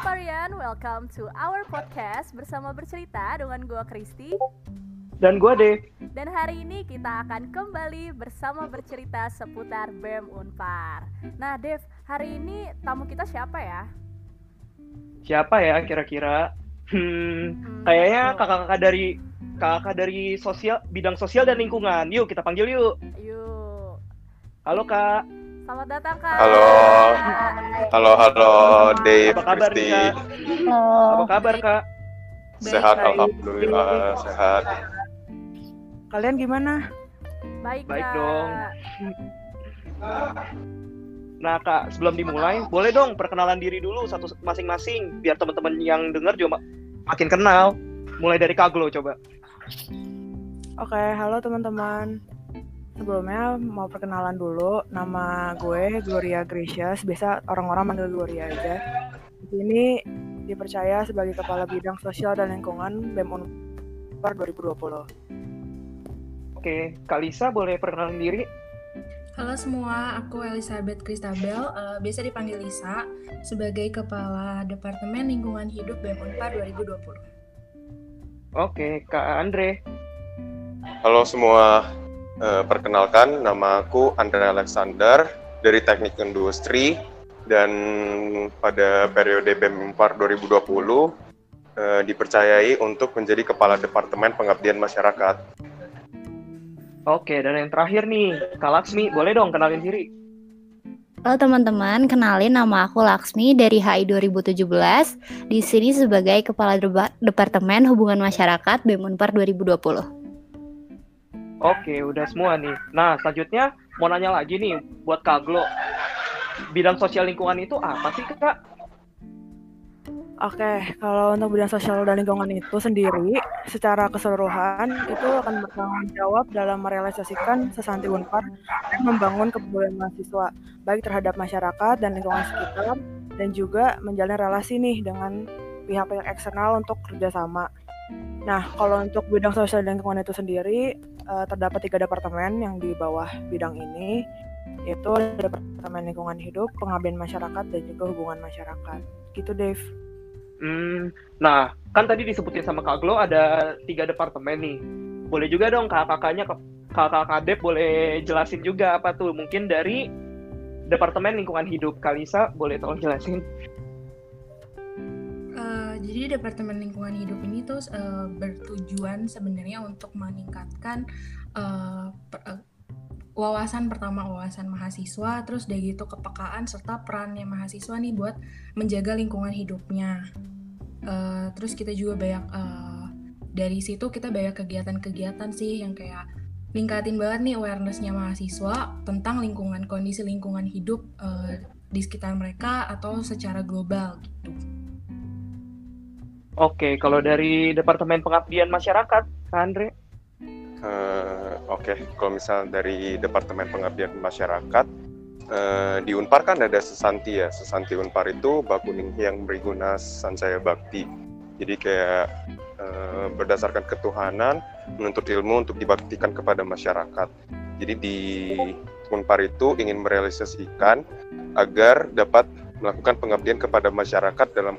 Unparian, welcome to our podcast bersama bercerita dengan gue Kristi Dan gue deh. Dan hari ini kita akan kembali bersama bercerita seputar BEM Unpar Nah Dev, hari ini tamu kita siapa ya? Siapa ya kira-kira? Hmm, kayaknya kakak-kakak dari kakak dari sosial bidang sosial dan lingkungan. Yuk kita panggil yuk. Yuk Halo kak. Selamat datang kak Halo. Halo, halo, Dave, Apa kabar nih Kristi. kak? Halo. Apa kabar kak? Sehat, Baik. alhamdulillah, sehat. Kalian gimana? Baik, Baik Kak. dong. Nah kak, sebelum dimulai, boleh dong perkenalan diri dulu satu masing-masing biar teman-teman yang dengar juga ma- makin kenal. Mulai dari Kak Glo coba. Oke, halo teman-teman. Sebelumnya mau perkenalan dulu. Nama gue Gloria Gracious. Biasa orang-orang manggil Gloria aja. Di sini dipercaya sebagai Kepala Bidang Sosial dan Lingkungan BEM Unpar 2020. Oke, Kak Lisa boleh perkenalan diri? Halo semua, aku Elizabeth Christabel, eh, biasa dipanggil Lisa, sebagai Kepala Departemen Lingkungan Hidup BEM Unpar 2020. Oke, Kak Andre. Halo semua, Eh, perkenalkan nama aku Andre Alexander dari Teknik Industri dan pada periode BEM Unpar 2020 eh, dipercayai untuk menjadi Kepala Departemen Pengabdian Masyarakat. Oke, dan yang terakhir nih, Kak Laksmi, boleh dong kenalin diri? Halo teman-teman, kenalin nama aku Laksmi dari HI 2017. Di sini sebagai Kepala Departemen Hubungan Masyarakat BEM Unpar 2020. Oke, udah semua nih. Nah, selanjutnya mau nanya lagi nih buat Kak Glo. Bidang sosial lingkungan itu apa sih, Kak? Oke, kalau untuk bidang sosial dan lingkungan itu sendiri, secara keseluruhan itu akan bertanggung jawab dalam merealisasikan sesanti Unpar dan membangun kepedulian mahasiswa, baik terhadap masyarakat dan lingkungan sekitar, dan juga menjalin relasi nih dengan pihak-pihak eksternal untuk kerjasama. Nah, kalau untuk bidang sosial dan lingkungan itu sendiri, eh, terdapat tiga departemen yang di bawah bidang ini, yaitu Departemen Lingkungan Hidup, Pengabdian Masyarakat, dan juga Hubungan Masyarakat. Gitu, Dave. Hmm, nah, kan tadi disebutin sama Kak Glo ada tiga departemen nih. Boleh juga dong kakak-kakaknya, kakak Dep boleh jelasin juga apa tuh? Mungkin dari Departemen Lingkungan Hidup. Kak Lisa, boleh tolong jelasin? Jadi Departemen Lingkungan Hidup ini tuh eh, bertujuan sebenarnya untuk meningkatkan eh, per- eh, wawasan pertama wawasan mahasiswa, terus udah gitu kepekaan serta perannya mahasiswa nih buat menjaga lingkungan hidupnya. Eh, terus kita juga banyak eh, dari situ kita banyak kegiatan-kegiatan sih yang kayak ningkatin banget nih awarenessnya mahasiswa tentang lingkungan kondisi lingkungan hidup eh, di sekitar mereka atau secara global gitu. Oke, kalau dari Departemen Pengabdian Masyarakat, Kak Andre? Eh, Oke, kalau misal dari Departemen Pengabdian Masyarakat, eh, di Unpar kan ada Sesanti ya. Sesanti Unpar itu Bakuning yang berguna Sancaya Bakti. Jadi kayak eh, berdasarkan ketuhanan, menuntut ilmu untuk dibaktikan kepada masyarakat. Jadi di Unpar itu ingin merealisasikan agar dapat melakukan pengabdian kepada masyarakat dalam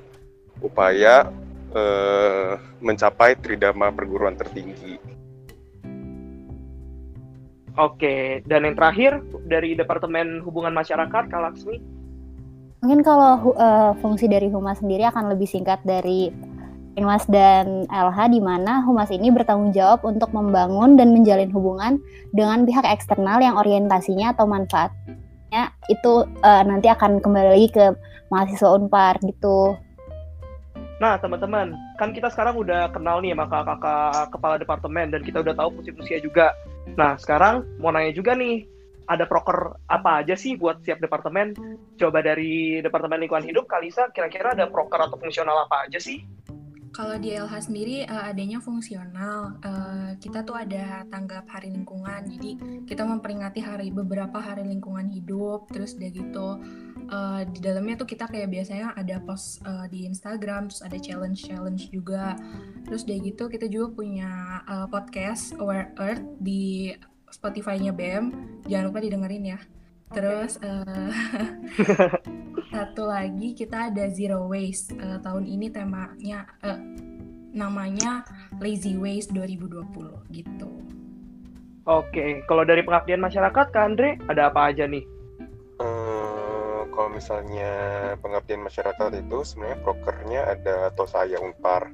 upaya eh, mencapai tridharma perguruan tertinggi. Oke, dan yang terakhir dari Departemen Hubungan Masyarakat, Kak Laksmi? Mungkin kalau eh, fungsi dari Humas sendiri akan lebih singkat dari Inmas dan LH di mana Humas ini bertanggung jawab untuk membangun dan menjalin hubungan dengan pihak eksternal yang orientasinya atau manfaatnya itu eh, nanti akan kembali lagi ke mahasiswa Unpar gitu. Nah, teman-teman, kan kita sekarang udah kenal nih sama kakak-kakak kepala departemen dan kita udah tahu fungsi-fungsinya juga. Nah, sekarang mau nanya juga nih, ada proker apa aja sih buat setiap departemen? Coba dari Departemen Lingkungan Hidup, Kalisa, kira-kira ada proker atau fungsional apa aja sih? Kalau di LH sendiri eh, adanya fungsional. Eh, kita tuh ada tanggap hari lingkungan. Jadi kita memperingati hari beberapa hari lingkungan hidup. Terus udah gitu eh, di dalamnya tuh kita kayak biasanya ada post eh, di Instagram, terus ada challenge-challenge juga. Terus udah gitu kita juga punya eh, podcast Aware Earth di Spotify-nya BEM. Jangan lupa didengerin ya. Terus uh, satu lagi kita ada zero waste. Uh, tahun ini temanya uh, namanya Lazy Waste 2020 gitu. Oke, kalau dari pengabdian masyarakat, Kak Andre, ada apa aja nih? Uh, kalau misalnya pengabdian masyarakat itu sebenarnya prokernya ada Tosaya Unpar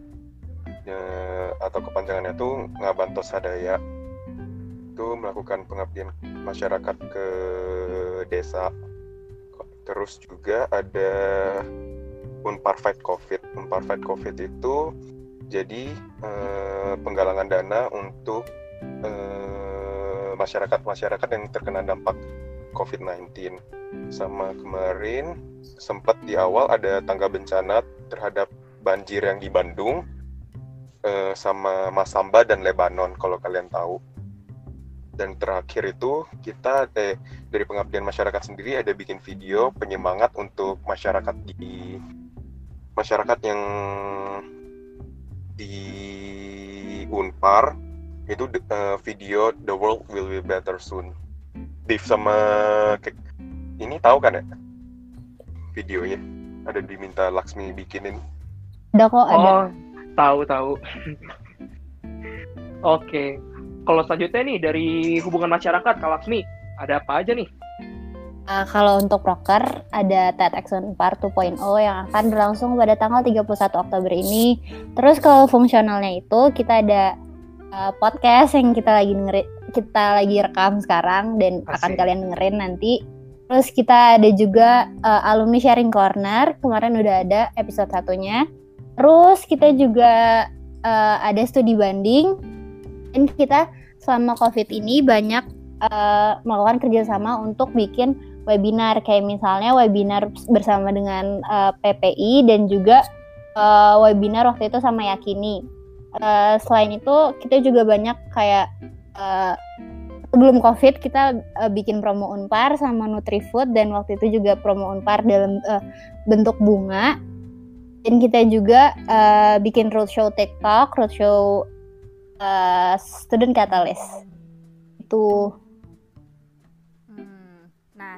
uh, atau kepanjangannya itu Ngaban Tosadaya itu melakukan pengabdian masyarakat ke desa. Terus juga ada Unpar Fight COVID. Unpar Fight COVID itu jadi uh, penggalangan dana untuk uh, masyarakat-masyarakat yang terkena dampak COVID-19. Sama kemarin sempat di awal ada tangga bencana terhadap banjir yang di Bandung uh, sama Masamba dan Lebanon kalau kalian tahu. Dan terakhir itu kita eh, dari pengabdian masyarakat sendiri ada bikin video penyemangat untuk masyarakat di masyarakat yang di Unpar itu uh, video The World Will Be Better Soon. Div sama ini tahu kan ya videonya? Ada diminta Laksmi bikinin. Ada kok ada. Oh, tahu tahu. Oke, kalau selanjutnya nih dari hubungan masyarakat, Kak Laksmi, ada apa aja nih? Uh, kalau untuk proker ada TED Action Part 2.0 yang akan berlangsung pada tanggal 31 Oktober ini. Terus kalau fungsionalnya itu kita ada uh, podcast yang kita lagi dengerin, kita lagi rekam sekarang dan Asik. akan kalian dengerin nanti. Terus kita ada juga uh, alumni sharing corner kemarin udah ada episode satunya. Terus kita juga uh, ada studi banding dan kita selama COVID ini banyak uh, melakukan kerjasama untuk bikin webinar kayak misalnya webinar bersama dengan uh, eh, PPI dan juga uh, webinar waktu itu sama Yakini. Uh, selain itu kita juga banyak kayak uh, sebelum COVID kita uh, bikin promo Unpar sama Nutrifood dan waktu itu juga promo Unpar dalam uh, bentuk bunga. Dan kita juga uh, bikin roadshow TikTok, roadshow uh, student catalyst. Itu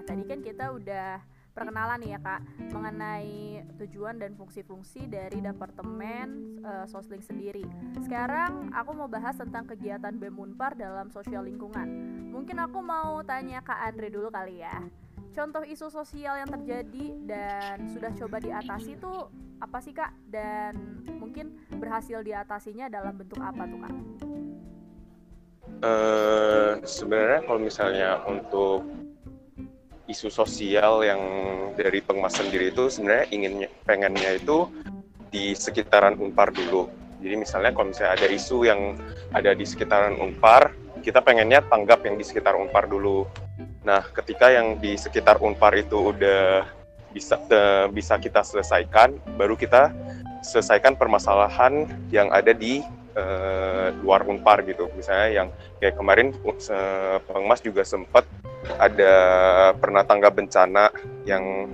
tadi kan kita udah perkenalan ya kak mengenai tujuan dan fungsi-fungsi dari departemen uh, sosling sendiri. Sekarang aku mau bahas tentang kegiatan BEM Unpar dalam sosial lingkungan. Mungkin aku mau tanya kak Andre dulu kali ya. Contoh isu sosial yang terjadi dan sudah coba diatasi itu apa sih kak? Dan mungkin berhasil diatasinya dalam bentuk apa tuh kak? Uh, sebenarnya kalau misalnya untuk isu sosial yang dari Pengmas sendiri itu sebenarnya inginnya pengennya itu di sekitaran Unpar dulu. Jadi misalnya kalau misalnya ada isu yang ada di sekitaran Unpar, kita pengennya tanggap yang di sekitar Unpar dulu. Nah, ketika yang di sekitar Unpar itu udah bisa uh, bisa kita selesaikan, baru kita selesaikan permasalahan yang ada di uh, luar Unpar gitu. Misalnya yang kayak kemarin uh, Pengmas juga sempat ada pernah tanggap bencana yang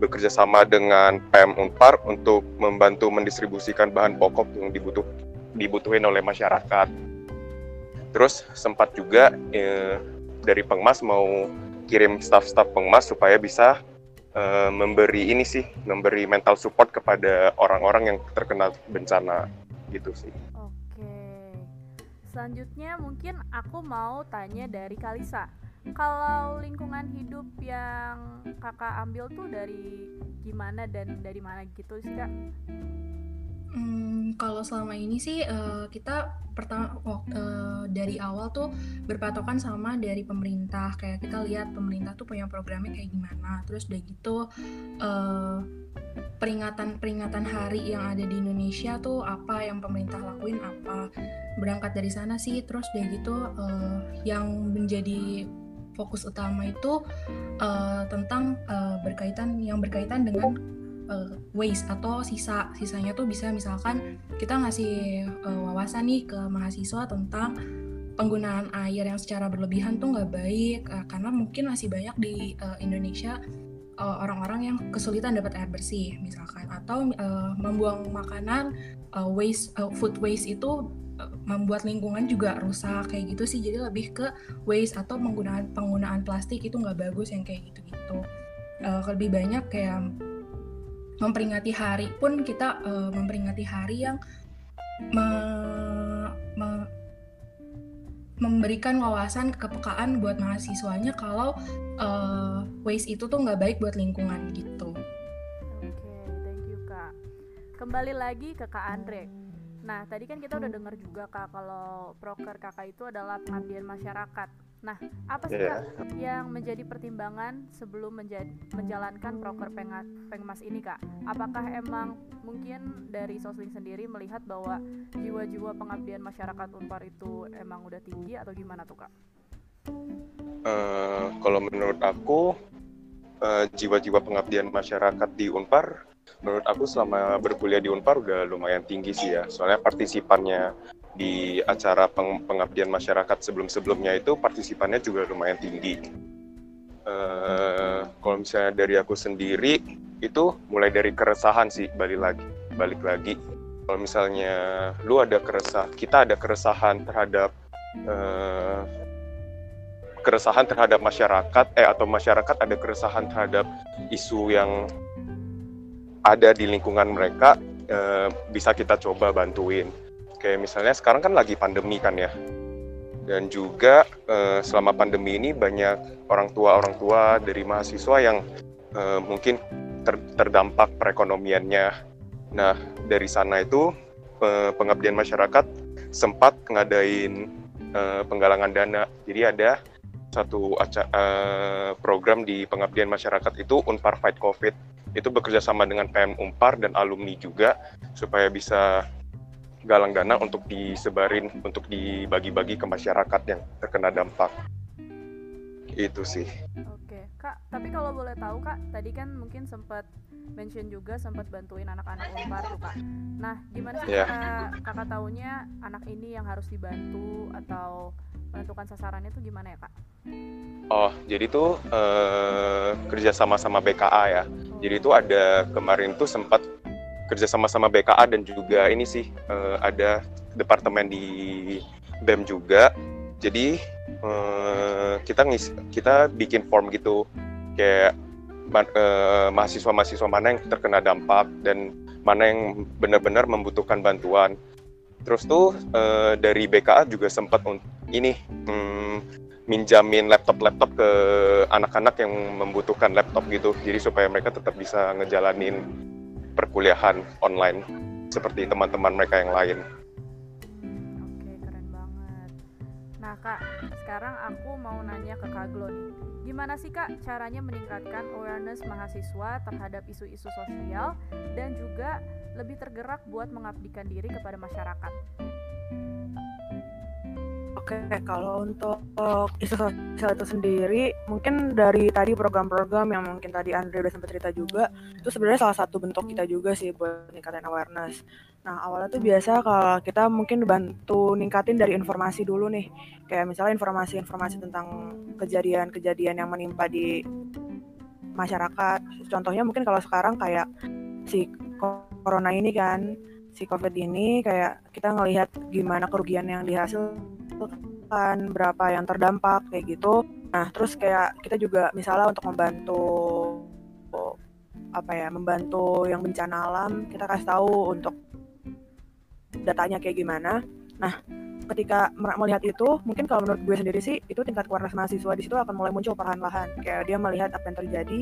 bekerja sama dengan PM Unpar untuk membantu mendistribusikan bahan pokok yang dibutuh dibutuhin oleh masyarakat. Terus sempat juga eh, dari Pengmas mau kirim staf-staf Pengmas supaya bisa eh, memberi ini sih, memberi mental support kepada orang-orang yang terkena bencana gitu sih. Oke. Selanjutnya mungkin aku mau tanya dari Kalisa kalau lingkungan hidup yang kakak ambil tuh dari gimana dan dari mana gitu sih kak? Hmm, kalau selama ini sih uh, kita pertama uh, dari awal tuh berpatokan sama dari pemerintah. Kayak kita lihat pemerintah tuh punya programnya kayak gimana. Terus udah gitu uh, peringatan peringatan hari yang ada di Indonesia tuh apa yang pemerintah lakuin apa. Berangkat dari sana sih terus udah gitu uh, yang menjadi fokus utama itu uh, tentang uh, berkaitan yang berkaitan dengan uh, waste atau sisa. Sisanya tuh bisa misalkan kita ngasih uh, wawasan nih ke mahasiswa tentang penggunaan air yang secara berlebihan tuh nggak baik uh, karena mungkin masih banyak di uh, Indonesia uh, orang-orang yang kesulitan dapat air bersih misalkan. Atau uh, membuang makanan uh, waste uh, food waste itu membuat lingkungan juga rusak kayak gitu sih. Jadi lebih ke waste atau penggunaan penggunaan plastik itu nggak bagus yang kayak gitu-gitu. Uh, lebih banyak kayak memperingati hari pun kita uh, memperingati hari yang me, me, memberikan wawasan kepekaan buat mahasiswanya kalau uh, waste itu tuh nggak baik buat lingkungan gitu. Oke, thank you kak. Kembali lagi ke kak Andre. Nah, tadi kan kita udah dengar juga kak kalau proker kakak itu adalah pengabdian masyarakat. Nah, apa sih kak yang menjadi pertimbangan sebelum menjadi, menjalankan proker penga, pengmas ini kak? Apakah emang mungkin dari Sosling sendiri melihat bahwa jiwa-jiwa pengabdian masyarakat Unpar itu emang udah tinggi atau gimana tuh kak? Eh, kalau menurut aku eh, jiwa-jiwa pengabdian masyarakat di Unpar, menurut aku selama berkuliah di Unpar udah lumayan tinggi sih ya. Soalnya partisipannya di acara peng- pengabdian masyarakat sebelum-sebelumnya itu partisipannya juga lumayan tinggi. Eh, kalau misalnya dari aku sendiri itu mulai dari keresahan sih balik lagi, balik lagi. Kalau misalnya lu ada keresah, kita ada keresahan terhadap eh, keresahan terhadap masyarakat eh atau masyarakat ada keresahan terhadap isu yang ada di lingkungan mereka eh, bisa kita coba bantuin kayak misalnya sekarang kan lagi pandemi kan ya. Dan juga eh, selama pandemi ini banyak orang tua orang tua dari mahasiswa yang eh, mungkin ter- terdampak perekonomiannya. Nah dari sana itu eh, pengabdian masyarakat sempat ngadain eh, penggalangan dana. Jadi ada satu aca- eh, program di pengabdian masyarakat itu Unpar Fight COVID. Itu bekerja sama dengan PM Unpar dan alumni juga supaya bisa galang dana untuk disebarin untuk dibagi-bagi ke masyarakat yang terkena dampak itu sih Oke, Kak, tapi kalau boleh tahu Kak, tadi kan mungkin sempat mention juga sempat bantuin anak-anak Unpar tuh Kak. Nah, gimana sih Iya. cara Kakak taunya anak ini yang harus dibantu atau menentukan sasarannya tuh gimana ya Kak? oh jadi tuh eh, kerja sama sama BKA ya jadi itu ada kemarin tuh sempat kerja sama sama BKA dan juga ini sih eh, ada departemen di BEM juga. Jadi eh, kita ngis kita bikin form gitu. Kayak eh, mahasiswa-mahasiswa mana yang terkena dampak dan mana yang benar-benar membutuhkan bantuan. Terus tuh eh, dari BKA juga sempat ini hmm, minjamin laptop-laptop ke anak-anak yang membutuhkan laptop gitu. Jadi supaya mereka tetap bisa ngejalanin perkuliahan online seperti teman-teman mereka yang lain Oke, keren banget. Nah, Kak, sekarang aku mau nanya ke Kak Glo. Gimana sih Kak caranya meningkatkan awareness mahasiswa terhadap isu-isu sosial dan juga lebih tergerak buat mengabdikan diri kepada masyarakat? Oke, kalau untuk isu sosial itu sendiri, mungkin dari tadi program-program yang mungkin tadi Andre udah sempat cerita juga, itu sebenarnya salah satu bentuk kita juga sih buat ningkatin awareness. Nah, awalnya tuh biasa kalau kita mungkin bantu ningkatin dari informasi dulu nih, kayak misalnya informasi-informasi tentang kejadian-kejadian yang menimpa di masyarakat. Contohnya mungkin kalau sekarang kayak si corona ini kan, si covid ini kayak kita ngelihat gimana kerugian yang dihasilkan berapa yang terdampak kayak gitu. Nah terus kayak kita juga misalnya untuk membantu apa ya membantu yang bencana alam kita kasih tahu untuk datanya kayak gimana. Nah ketika melihat itu mungkin kalau menurut gue sendiri sih itu tingkat awareness mahasiswa di situ akan mulai muncul perlahan-lahan. Kayak dia melihat apa yang terjadi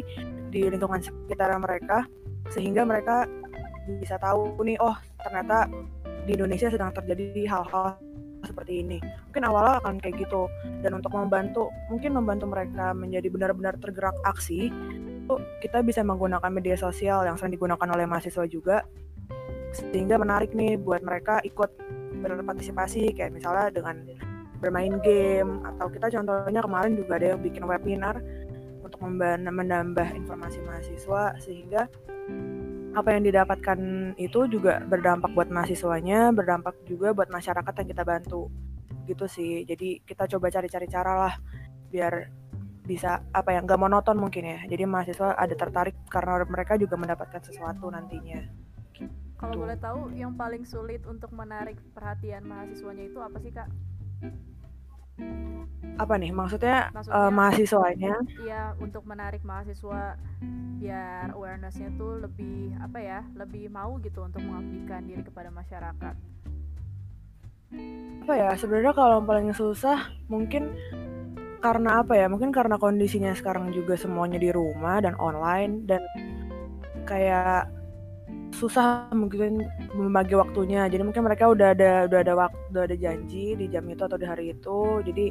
di lingkungan sekitar mereka sehingga mereka bisa tahu nih oh ternyata di Indonesia sedang terjadi hal-hal seperti ini. Mungkin awalnya akan kayak gitu. Dan untuk membantu mungkin membantu mereka menjadi benar-benar tergerak aksi itu kita bisa menggunakan media sosial yang sering digunakan oleh mahasiswa juga. Sehingga menarik nih buat mereka ikut berpartisipasi kayak misalnya dengan bermain game atau kita contohnya kemarin juga ada yang bikin webinar untuk menambah informasi mahasiswa sehingga apa yang didapatkan itu juga berdampak buat mahasiswanya, berdampak juga buat masyarakat yang kita bantu. Gitu sih. Jadi kita coba cari-cari cara lah biar bisa apa ya nggak monoton mungkin ya jadi mahasiswa ada tertarik karena mereka juga mendapatkan sesuatu nantinya Kalau Tuh. boleh tahu yang paling sulit untuk menarik perhatian mahasiswanya itu apa sih kak? Apa nih maksudnya, Maksudnya- eh, mahasiswanya Iya untuk menarik mahasiswa biar awarenessnya tuh lebih apa ya lebih mau gitu untuk mengabdikan diri kepada masyarakat. apa ya sebenarnya kalau yang paling susah mungkin karena apa ya mungkin karena kondisinya sekarang juga semuanya di rumah dan online dan kayak susah mungkin membagi waktunya. Jadi mungkin mereka udah ada udah ada waktu udah ada janji di jam itu atau di hari itu jadi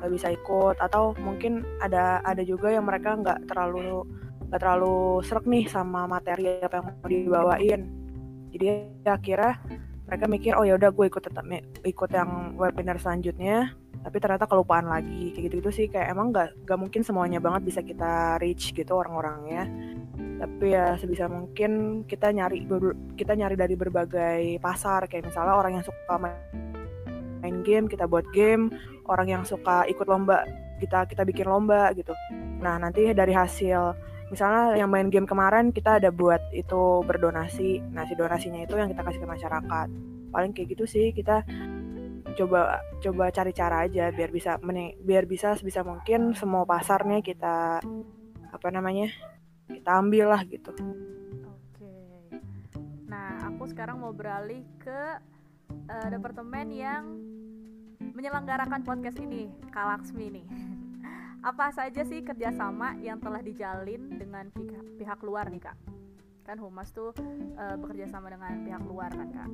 nggak bisa ikut. Atau mungkin ada ada juga yang mereka nggak terlalu nggak terlalu serak nih sama materi apa yang mau dibawain. Jadi akhirnya mereka mikir oh ya udah gue ikut tetap ikut yang webinar selanjutnya. Tapi ternyata kelupaan lagi kayak gitu gitu sih. Kayak emang nggak nggak mungkin semuanya banget bisa kita reach gitu orang-orangnya tapi ya sebisa mungkin kita nyari kita nyari dari berbagai pasar. Kayak misalnya orang yang suka main, game kita buat game. Orang yang suka ikut lomba kita kita bikin lomba gitu. Nah nanti dari hasil misalnya yang main game kemarin kita ada buat itu berdonasi. Nah si donasinya itu yang kita kasih ke masyarakat. Paling kayak gitu sih kita coba coba cari cara aja biar bisa biar bisa sebisa mungkin semua pasarnya kita apa namanya kita ambil lah gitu Oke. Nah aku sekarang mau beralih ke eh, departemen yang menyelenggarakan podcast ini, Kalaksmi nih. Apa saja sih kerjasama yang telah dijalin dengan pihak, pihak luar nih kak? Kan Humas tuh eh, bekerja sama dengan pihak luar kan kak?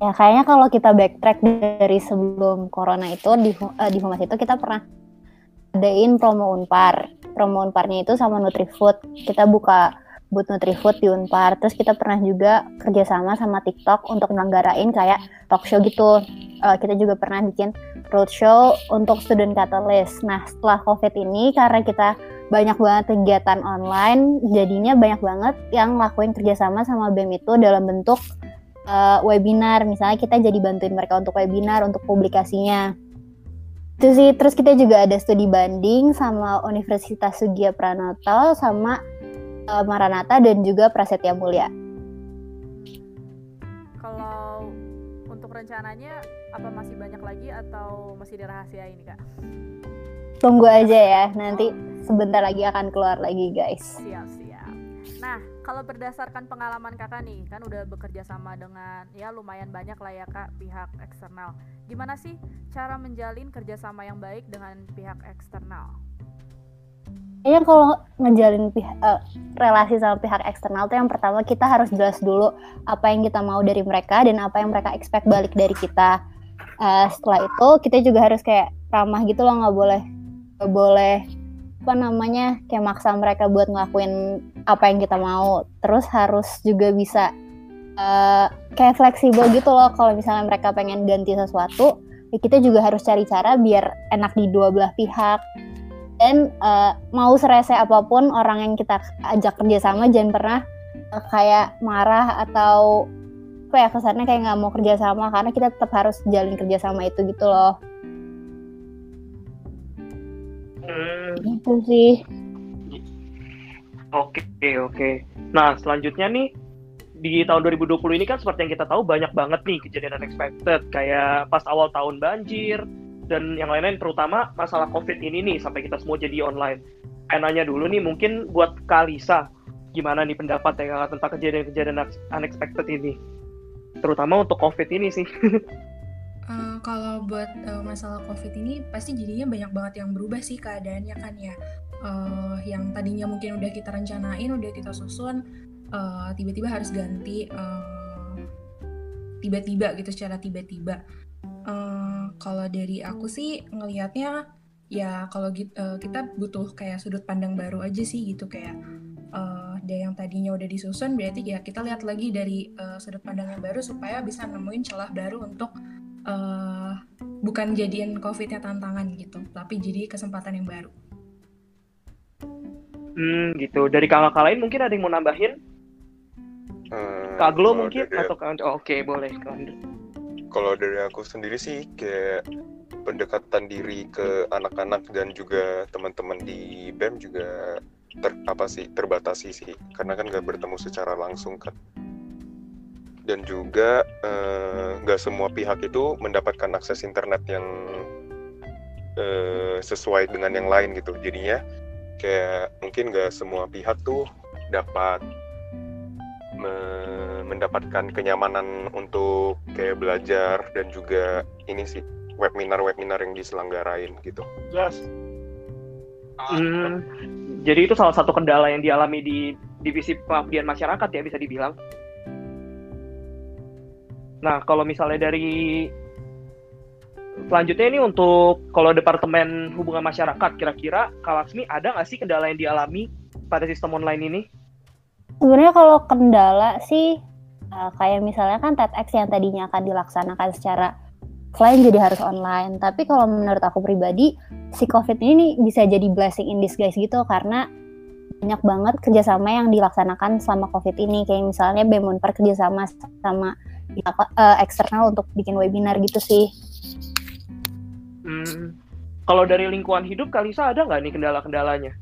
Ya kayaknya kalau kita backtrack dari sebelum corona itu di eh, di Humas itu kita pernah adain promo Unpar. Promo Unparnya itu sama Nutrifood. Kita buka booth Nutrifood di Unpar. Terus kita pernah juga kerjasama sama TikTok untuk menyelenggarain kayak talk show gitu. Eh, kita juga pernah bikin roadshow untuk student catalyst. Nah setelah COVID ini karena kita banyak banget kegiatan online, jadinya banyak banget yang ngelakuin kerjasama sama BEM itu dalam bentuk uh, webinar misalnya kita jadi bantuin mereka untuk webinar untuk publikasinya itu sih terus kita juga ada studi banding sama Universitas Sugia Pranoto sama uh, Maranatha dan juga Prasetya Mulia Kalau untuk rencananya apa masih banyak lagi atau masih dirahasiain kak? tunggu aja ya nanti sebentar lagi akan keluar lagi guys Siap siap. Nah kalau berdasarkan pengalaman kakak nih kan udah bekerja sama dengan ya lumayan banyak lah ya kak pihak eksternal. Gimana sih cara menjalin kerjasama yang baik dengan pihak eksternal? Kayaknya kalau ngejalin eh, relasi sama pihak eksternal tuh yang pertama kita harus jelas dulu apa yang kita mau dari mereka dan apa yang mereka expect balik dari kita. Eh, setelah itu kita juga harus kayak ramah gitu loh nggak boleh nggak boleh apa namanya kayak maksa mereka buat ngelakuin apa yang kita mau. Terus harus juga bisa eh, kayak fleksibel gitu loh kalau misalnya mereka pengen ganti sesuatu, ya kita juga harus cari cara biar enak di dua belah pihak. Dan eh, mau serese apa pun orang yang kita ajak kerjasama jangan pernah eh, kayak marah atau apa ya kesannya kayak nggak mau kerjasama karena kita tetap harus jalin kerjasama itu gitu loh. Hmm, gitu sih. Oke, oke. Nah, selanjutnya nih di tahun 2020 ini kan seperti yang kita tahu banyak banget nih kejadian unexpected kayak pas awal tahun banjir dan yang lain-lain terutama masalah Covid ini nih sampai kita semua jadi online. Nanya dulu nih mungkin buat Kalisa gimana nih pendapat ya Kak, tentang kejadian-kejadian unexpected ini? Terutama untuk Covid ini sih. Eh, kalau buat eh, masalah COVID ini pasti jadinya banyak banget yang berubah sih keadaannya kan ya. Eh, yang tadinya mungkin udah kita rencanain, udah kita susun, eh, tiba-tiba harus ganti eh, tiba-tiba gitu secara tiba-tiba. Eh, kalau dari aku sih ngelihatnya ya kalau eh, kita butuh kayak sudut pandang baru aja sih gitu kayak dari yang tadinya udah disusun berarti ya kita lihat lagi dari eh, sudut pandang yang baru supaya bisa nemuin celah baru untuk eh, bukan jadiin COVID-nya tantangan gitu, tapi jadi kesempatan yang baru. Hmm, gitu. Dari kakak lain mungkin ada yang mau nambahin? Eh, Kak Glo kalau mungkin dari- atau Kak? Oh, Oke, boleh Kak Andre. kalau dari aku sendiri sih kayak pendekatan diri ke anak-anak dan juga teman-teman di BEM juga ter, apa sih terbatasi sih karena kan nggak bertemu secara langsung kan dan juga eh, nggak uh, semua pihak itu mendapatkan akses internet yang uh, sesuai dengan yang lain gitu jadinya kayak mungkin nggak semua pihak tuh dapat me mendapatkan kenyamanan untuk kayak belajar dan juga ini sih webinar-webinar yang diselenggarain gitu. Yes. Hmm, jadi itu salah satu kendala yang dialami di divisi pengabdian masyarakat ya bisa dibilang. Nah, kalau misalnya dari selanjutnya ini untuk kalau departemen hubungan masyarakat, kira-kira Kalaksmi ada nggak sih kendala yang dialami pada sistem online ini? Sebenarnya kalau kendala sih uh, kayak misalnya kan TEDx yang tadinya akan dilaksanakan secara offline jadi harus online. Tapi kalau menurut aku pribadi si COVID ini bisa jadi blessing in disguise gitu karena banyak banget kerjasama yang dilaksanakan selama COVID ini kayak misalnya BEM kerjasama sama uh, eksternal untuk bikin webinar gitu sih. Hmm. Kalau dari lingkungan hidup, Kalisa ada nggak nih kendala-kendalanya?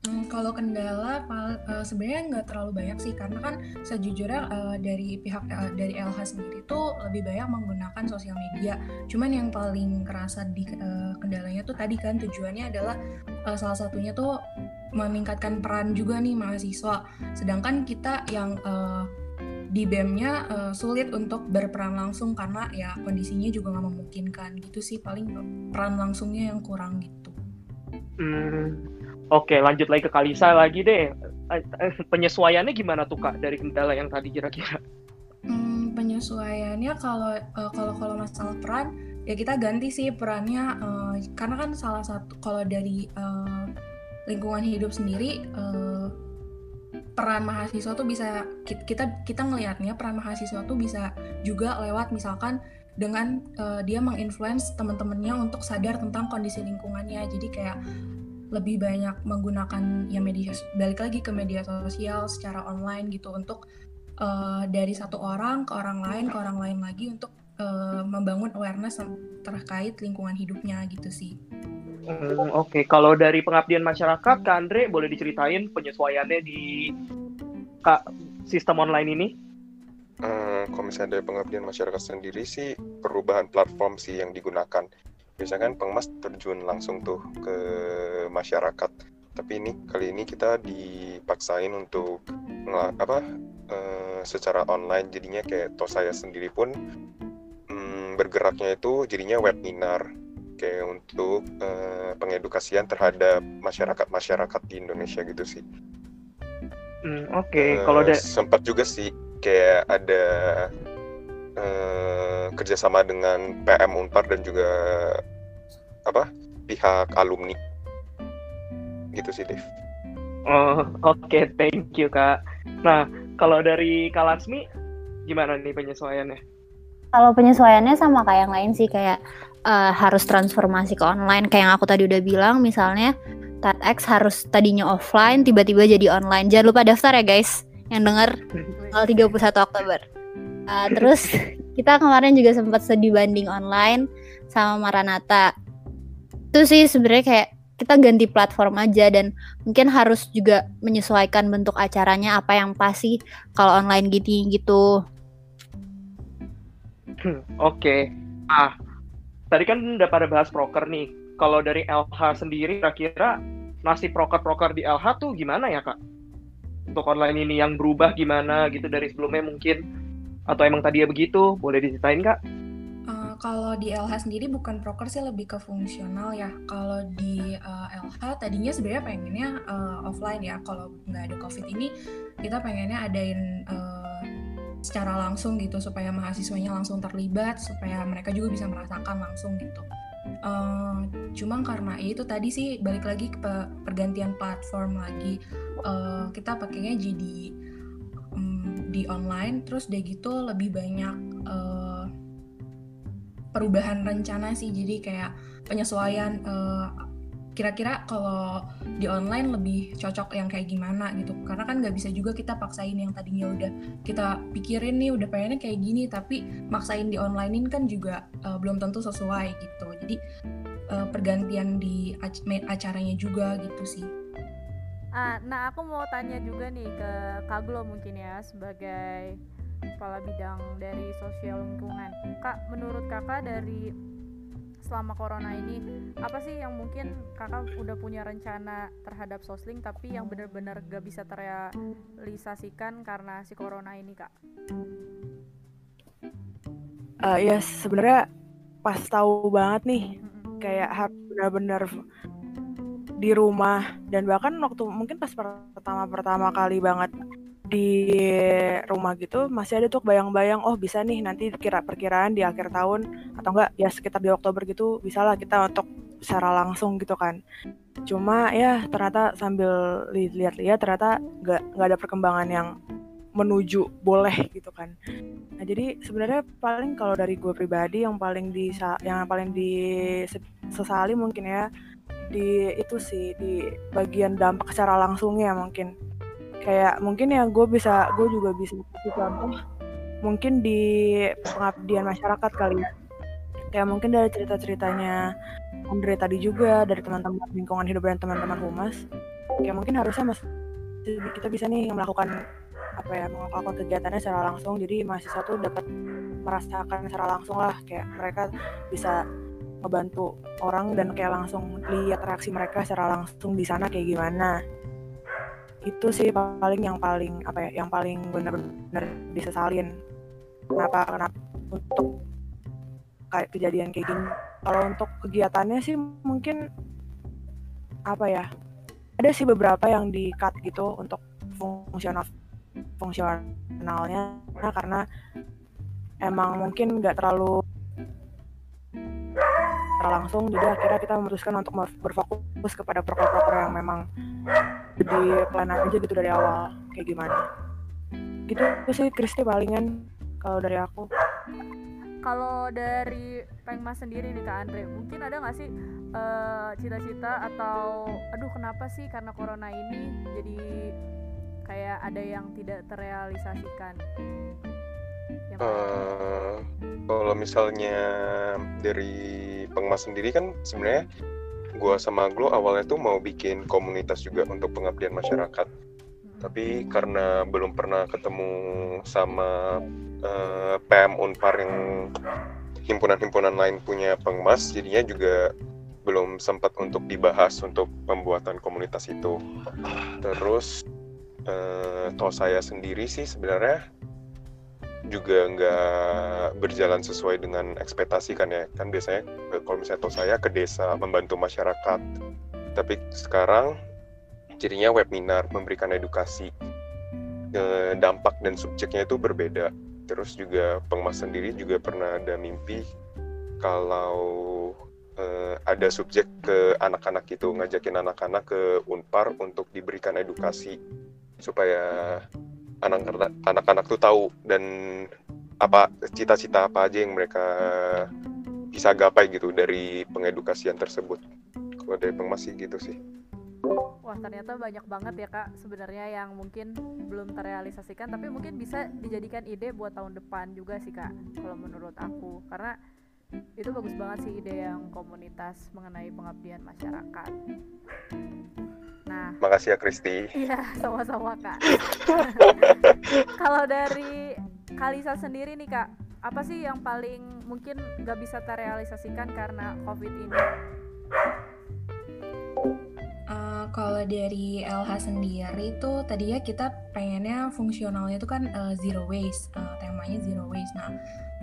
Hmm, kalau kendala uh, sebenarnya nggak terlalu banyak sih karena kan sejujurnya uh, dari pihak uh, dari LH sendiri tuh lebih banyak menggunakan sosial media. Cuman yang paling kerasa di kendalanya tuh tadi kan tujuannya adalah salah satunya tuh meningkatkan peran juga nih mahasiswa. Sedangkan kita yang di BEM-nya sulit untuk berperan langsung karena ya kondisinya juga nggak memungkinkan gitu sih paling peran langsungnya yang kurang gitu. Hmm, Oke lanjut lagi ke Kalisa lagi deh penyesuaiannya gimana tuh kak dari kendala yang tadi kira-kira? Hmm, penyesuaiannya kalau uh, kalau kalau masalah peran ya kita ganti sih perannya uh, karena kan salah satu kalau dari uh, lingkungan hidup sendiri uh, peran mahasiswa tuh bisa kita kita ngelihatnya peran mahasiswa tuh bisa juga lewat misalkan dengan uh, dia menginfluence teman-temannya untuk sadar tentang kondisi lingkungannya jadi kayak lebih banyak menggunakan ya media balik lagi ke media sosial secara online gitu untuk uh, dari satu orang ke orang lain ke orang lain lagi untuk uh, membangun awareness terkait lingkungan hidupnya gitu sih. Hmm, Oke, okay. kalau dari pengabdian masyarakat, Kak Andre boleh diceritain penyesuaiannya di Kak sistem online ini? Uh, kalau misalnya dari pengabdian masyarakat sendiri sih perubahan platform sih yang digunakan. Biasanya kan pengmas terjun langsung tuh ke masyarakat. Tapi ini kali ini kita dipaksain untuk apa uh, secara online jadinya kayak toh saya sendiri pun um, bergeraknya itu jadinya webinar kayak untuk uh, pengedukasian terhadap masyarakat-masyarakat di Indonesia gitu sih. Hmm, Oke, okay. uh, kalau ada sempat juga sih kayak ada uh, kerjasama dengan PM Unpar dan juga apa pihak alumni gitu sih, Dev. Oh, oke, okay. thank you kak. Nah, kalau dari Kalansmi gimana nih penyesuaiannya? Kalau penyesuaiannya sama kayak yang lain sih kayak uh, harus transformasi ke online kayak yang aku tadi udah bilang misalnya TEDx harus tadinya offline tiba-tiba jadi online jangan lupa daftar ya guys yang denger tanggal 31 Oktober uh, terus kita kemarin juga sempat studi banding online sama Maranata itu sih sebenarnya kayak kita ganti platform aja dan mungkin harus juga menyesuaikan bentuk acaranya apa yang pasti kalau online gitu gitu. Oke, okay. ah tadi kan udah pada bahas proker nih. Kalau dari LH sendiri kira-kira nasib proker-proker di LH tuh gimana ya kak? Untuk online ini yang berubah gimana gitu dari sebelumnya mungkin? Atau emang tadi ya begitu? Boleh diceritain kak? Uh, kalau di LH sendiri bukan proker sih lebih ke fungsional ya. Kalau di uh, eh, LH tadinya sebenarnya pengennya uh, offline ya. Kalau nggak ada COVID ini kita pengennya adain uh, secara langsung gitu supaya mahasiswanya langsung terlibat supaya mereka juga bisa merasakan langsung gitu. Uh, cuma karena ya itu tadi sih balik lagi ke pergantian platform lagi uh, kita pakainya jadi di online terus deh gitu lebih banyak uh, perubahan rencana sih. Jadi kayak penyesuaian uh, kira-kira kalau di online lebih cocok yang kayak gimana gitu. Karena kan nggak bisa juga kita paksain yang tadinya udah kita pikirin nih udah pengennya kayak gini tapi maksain di onlinein kan juga uh, belum tentu sesuai gitu. Jadi uh, pergantian di acaranya juga gitu sih ah nah aku mau tanya juga nih ke Kaglo mungkin ya sebagai kepala bidang dari sosial lingkungan kak menurut kakak dari selama corona ini apa sih yang mungkin kakak udah punya rencana terhadap sosling tapi yang benar-benar gak bisa terrealisasikan karena si corona ini kak? Uh, ya sebenarnya pas tahu banget nih kayak harus benar-benar di rumah. Dan bahkan waktu mungkin pas pertama-pertama kali banget di rumah gitu masih ada tuh bayang-bayang oh bisa nih nanti kira perkiraan di akhir tahun atau enggak ya sekitar di Oktober gitu bisalah kita untuk secara langsung gitu kan. Cuma ya ternyata sambil lihat-lihat ternyata nggak nggak ada perkembangan yang menuju boleh gitu kan. Nah jadi sebenarnya paling kalau dari gue pribadi yang paling di yang paling disesali mungkin ya di itu sih di bagian dampak secara langsungnya mungkin. Kayak mungkin yang gue bisa gue juga bisa kasih contoh mungkin di pengabdian masyarakat kali ya. Kayak mungkin dari cerita ceritanya Andre tadi juga dari teman-teman lingkungan hidup dan teman-teman humas. Kayak mungkin harusnya mas kita bisa nih melakukan apa ya melakukan kegiatannya secara langsung. Jadi mahasiswa tuh dapat merasakan secara langsung lah. Kayak mereka bisa membantu orang dan kayak langsung lihat reaksi mereka secara langsung di sana kayak gimana. Itu sih paling yang paling apa ya yang paling benar-benar disesalin. Kenapa kenapa untuk kayak kejadian kayak gini. Kalau untuk kegiatannya sih mungkin apa ya ada sih beberapa yang di cut gitu untuk fungsional fungsionalnya. Karena emang mungkin nggak terlalu langsung. Jadi akhirnya kita memutuskan untuk berfokus kepada proker-proker yang memang di plan aja gitu dari awal. Kayak gimana? Gitu sih Kristi palingan kalau dari aku. Kalau dari Pengmas sendiri nih Kak Andre mungkin ada nggak sih uh, cita-cita atau aduh kenapa sih karena corona ini jadi kayak ada yang tidak terrealisasikan uh, kalau misalnya dari Pengmas sendiri kan sebenarnya gue sama Glo awalnya tuh mau bikin komunitas juga untuk pengabdian masyarakat. Tapi karena belum pernah ketemu sama uh, eh, PM Unpar yang himpunan-himpunan lain punya pengmas, jadinya juga belum sempat untuk dibahas untuk pembuatan komunitas itu. Terus uh, toh saya sendiri sih sebenarnya juga nggak berjalan sesuai dengan ekspektasi kan ya. Kan biasanya eh, kalau misalnya tahu saya ke desa membantu masyarakat. Tapi sekarang cirinya webinar memberikan edukasi. E, dampak dan subjeknya itu berbeda. Terus juga pengemas sendiri juga pernah ada mimpi kalau e, ada subjek ke anak-anak itu ngajakin anak-anak ke unpar untuk diberikan edukasi supaya anak anak-anak tuh tahu dan apa cita-cita apa aja yang mereka bisa gapai gitu dari pengedukasian tersebut. Kalau dari masih gitu sih. Wah ternyata banyak banget ya kak sebenarnya yang mungkin belum terrealisasikan tapi mungkin bisa dijadikan ide buat tahun depan juga sih kak kalau menurut aku karena itu bagus banget sih ide yang komunitas mengenai pengabdian masyarakat. Nah, makasih ya Kristi. Iya, sama-sama Kak. Kalau dari Kalisa sendiri nih Kak, apa sih yang paling mungkin gak bisa terrealisasikan karena COVID ini? Uh, kalau dari LH sendiri itu tadinya kita pengennya fungsionalnya itu kan uh, zero waste, uh, temanya zero waste. Nah,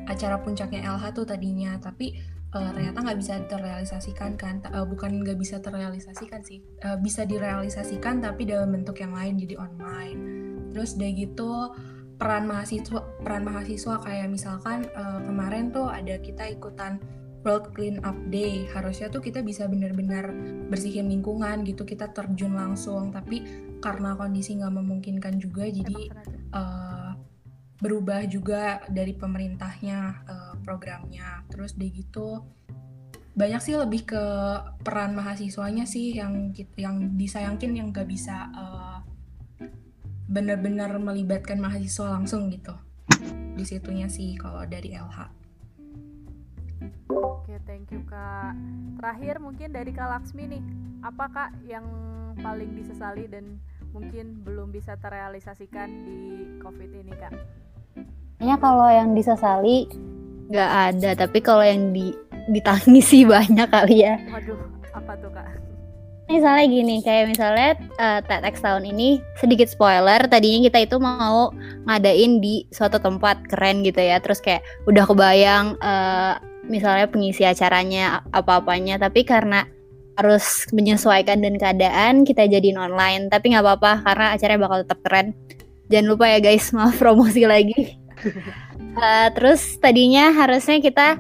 acara puncaknya LH tuh tadinya, tapi uh, ternyata nggak bisa terrealisasikan kan uh, bukan nggak bisa terrealisasikan sih. Uh, bisa direalisasikan tapi dalam bentuk yang lain jadi online. Terus udah gitu peran mahasiswa peran mahasiswa kayak misalkan uh, kemarin tuh ada kita ikutan World Clean Up Day. Harusnya tuh kita bisa benar-benar bersihin lingkungan gitu kita terjun langsung. Tapi karena kondisi nggak memungkinkan juga jadi uh, berubah juga dari pemerintahnya uh, programnya terus deh gitu banyak sih lebih ke peran mahasiswanya sih yang yang disayangkan yang gak bisa uh, benar-benar melibatkan mahasiswa langsung gitu di situnya sih kalau dari LH. Oke, thank you Kak. Terakhir mungkin dari Kak Laksmi nih, apa Kak yang paling disesali dan mungkin belum bisa terrealisasikan di COVID ini Kak? Ya kalau yang disesali nggak ada, tapi kalau yang di ditangisi banyak kali ya. Waduh, apa tuh Kak? Misalnya gini, kayak misalnya uh, TEDx tahun ini sedikit spoiler, tadinya kita itu mau ngadain di suatu tempat keren gitu ya, terus kayak udah kebayang uh, misalnya pengisi acaranya apa-apanya, tapi karena harus menyesuaikan dengan keadaan kita jadiin online, tapi nggak apa-apa karena acaranya bakal tetap keren. Jangan lupa ya guys, maaf promosi lagi. Uh, terus tadinya harusnya kita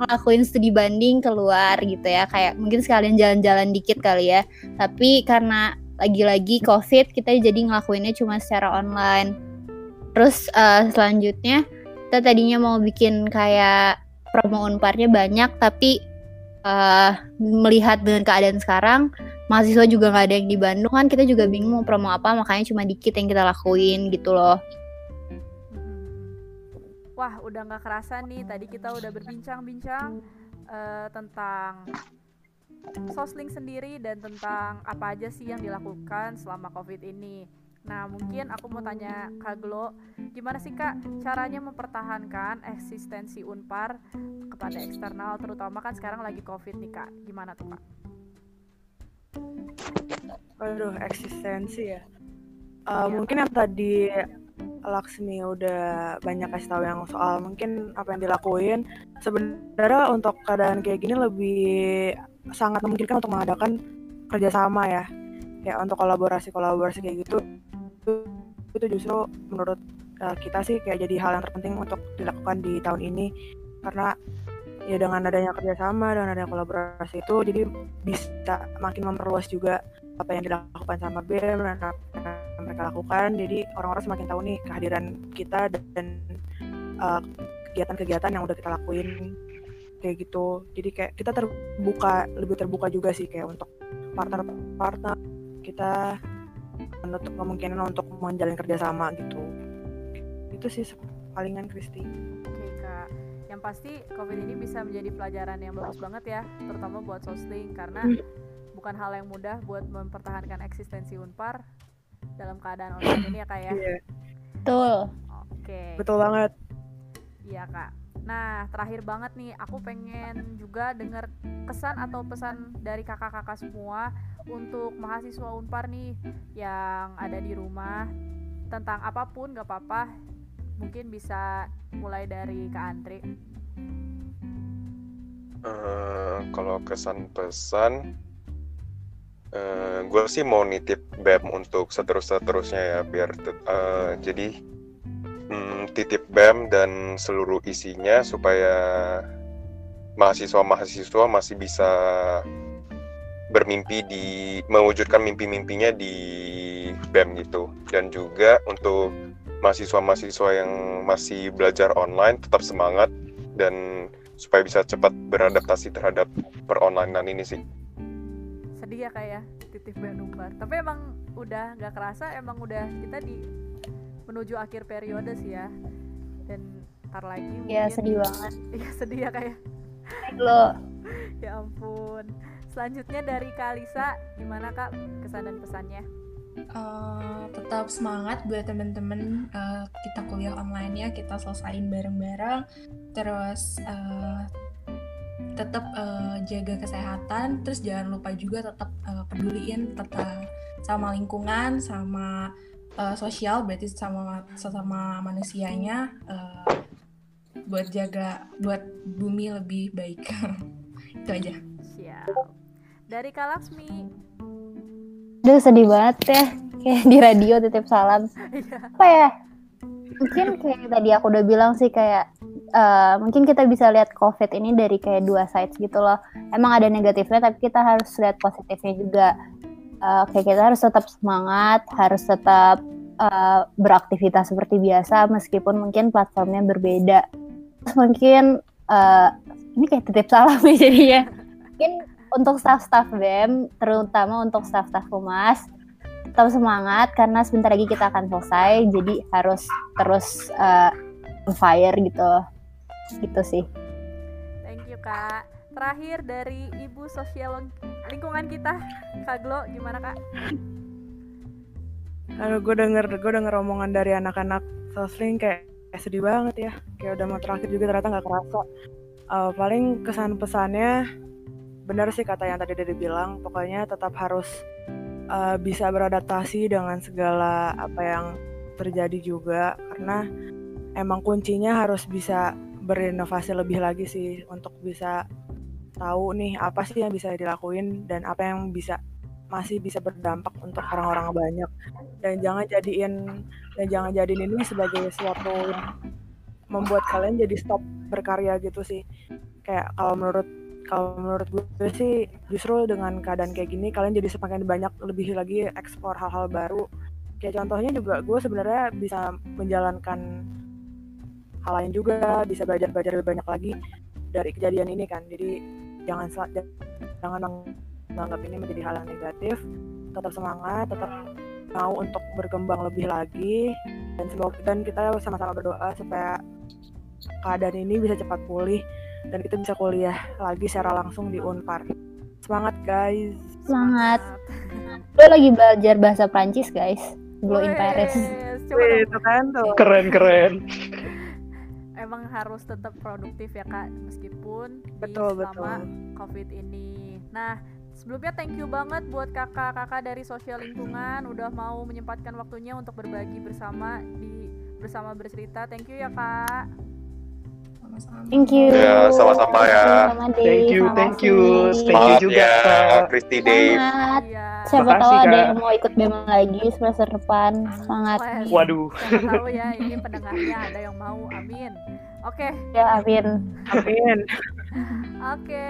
ngelakuin studi banding keluar gitu ya kayak mungkin sekalian jalan-jalan dikit kali ya. Tapi karena lagi-lagi covid kita jadi ngelakuinnya cuma secara online. Terus uh, selanjutnya kita tadinya mau bikin kayak promo unparnya banyak tapi uh, melihat dengan keadaan sekarang mahasiswa juga nggak ada yang di Bandung kan kita juga bingung mau promo apa makanya cuma dikit yang kita lakuin gitu loh Wah, udah nggak kerasa nih. Tadi kita udah berbincang-bincang uh, tentang Sosling sendiri dan tentang apa aja sih yang dilakukan selama COVID ini. Nah, mungkin aku mau tanya Kak Glo, gimana sih Kak caranya mempertahankan eksistensi Unpar kepada eksternal, terutama kan sekarang lagi COVID nih Kak. Gimana tuh Kak? Aduh, eksistensi ya. Uh, ya. Mungkin yang tadi Laksmi udah banyak kasih tahu yang soal mungkin apa yang dilakuin. Sebenarnya untuk keadaan kayak gini lebih sangat memungkinkan untuk mengadakan kerjasama ya. Ya untuk kolaborasi kolaborasi kayak gitu. Itu justru menurut uh, kita sih kayak jadi hal yang terpenting untuk dilakukan di tahun ini. Karena ya dengan adanya kerjasama dengan adanya kolaborasi itu jadi bisa makin memperluas juga apa yang dilakukan sama BEM dan apa mereka lakukan. Jadi orang-orang semakin tahu nih kehadiran kita dan uh, kegiatan-kegiatan yang udah kita lakuin. Kayak gitu. Jadi kayak kita terbuka lebih terbuka juga sih kayak untuk partner-partner kita menutup kemungkinan untuk menjalin kerjasama gitu. Itu sih palingan Kristi. Oke kak. Yang pasti covid ini bisa menjadi pelajaran yang bagus banget ya terutama buat sosling karena hmm. bukan hal yang mudah buat mempertahankan eksistensi Unpar dalam keadaan online ini ya kak ya. Yeah. Betul. Oke. Okay. Betul banget. Iya kak. Nah terakhir banget nih aku pengen juga dengar kesan atau pesan dari kakak-kakak semua untuk mahasiswa Unpar nih yang ada di rumah tentang apa pun gak apa-apa mungkin bisa mulai dari Kak Andri. Uh, kalau kesan pesan Eh, gue sih mau nitip BEM untuk seterus-terusnya ya biar uh, jadi um, titip BEM dan seluruh isinya supaya mahasiswa-mahasiswa masih bisa bermimpi di mewujudkan mimpi-mimpinya di BEM gitu. Dan juga untuk mahasiswa-mahasiswa yang masih belajar online tetap semangat dan supaya bisa cepat beradaptasi terhadap peronlinean ini sih sedih ya kayak ya, titip Bandungbar tapi emang udah nggak kerasa emang udah kita di menuju akhir periode sih ya. Dan ntar lagi ya sedih banget. Iya sedih ya kayak lo. Ya ampun. Selanjutnya dari Kalisa gimana kak kesan dan pesannya? Uh, tetap semangat buat temen-temen uh, kita kuliah online ya kita selesain bareng-bareng. Terus uh, tetap uh, jaga kesehatan terus jangan lupa juga tetap uh, peduliin tetap sama lingkungan sama uh, sosial berarti sama sesama manusianya uh, buat jaga buat bumi lebih baik. Itu aja. Siap. Dari Kalaksmi Duh sedih banget ya. Kayak di radio titip salam. Iya. apa ya? Mungkin kayak tadi aku udah bilang sih kayak uh, mungkin kita bisa lihat COVID ini dari kayak dua sides gitu loh. Emang ada negatifnya, tapi kita harus lihat positifnya juga. Uh, kayak kita harus tetap semangat, harus tetap uh, beraktivitas seperti biasa, meskipun mungkin platformnya berbeda. Terus mungkin uh, ini kayak titip salam ya jadinya. mungkin untuk staff-staff BEM, terutama untuk staff-staff humas, tetap semangat karena sebentar lagi kita akan selesai, jadi harus terus uh, fire gitu, gitu sih. Thank you kak. Terakhir dari ibu sosial lingkungan kita, Kak Glo, gimana kak? Aduh, gue denger, gue denger omongan dari anak-anak sosling kayak, kayak sedih banget ya. Kayak udah mau terakhir juga ternyata nggak kerasa. Uh, paling kesan pesannya benar sih kata yang tadi dari bilang, pokoknya tetap harus uh, bisa beradaptasi dengan segala apa yang terjadi juga karena emang kuncinya harus bisa berinovasi lebih lagi sih untuk bisa tahu nih apa sih yang bisa dilakuin dan apa yang bisa masih bisa berdampak untuk orang-orang banyak. Dan jangan jadiin dan jangan jadiin ini sebagai suatu membuat kalian jadi stop berkarya gitu sih. Kayak kalau menurut kalau menurut gue sih justru dengan keadaan kayak gini kalian jadi semakin banyak lebih lagi ekspor hal-hal baru. Kayak contohnya juga gue sebenarnya bisa menjalankan hal lain juga bisa belajar-belajar lebih banyak lagi dari kejadian ini kan. Jadi jangan jangan menganggap ini menjadi hal yang negatif. Tetap semangat tetap mau untuk berkembang lebih lagi. Dan semoga dan kita sama-sama berdoa supaya keadaan ini bisa cepat pulih dan kita bisa kuliah lagi secara langsung di Unpar. Semangat guys! Semangat. Lo lagi belajar bahasa Prancis guys. Blow in Paris. Itu kan tuh. Keren keren emang harus tetap produktif ya kak meskipun betul, di selama betul. covid ini. Nah sebelumnya thank you banget buat kakak-kakak dari sosial lingkungan udah mau menyempatkan waktunya untuk berbagi bersama di bersama bercerita. Thank you ya kak Thank you. Ya, sama-sama ya. Thank you, thank you. Thank you juga, ya, Kak. Kristi Dave. Semangat. Iya. Siapa Makasih, tahu ada yang mau ikut BEM lagi semester depan. Semangat. Waduh. Siapa tahu ya ini pendengarnya ada yang mau. Amin. Oke, Ya, Amin. amin oke.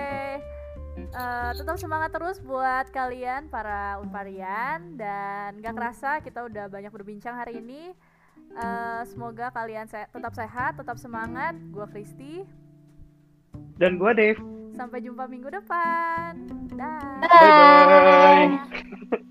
Eh, tetap semangat terus buat kalian para unparian dan gak kerasa kita udah banyak berbincang hari ini. Eh, semoga kalian se- tetap sehat, tetap semangat. Gua Kristi. Dan gue Dave. Sampai jumpa minggu depan. Dah. Bye-bye.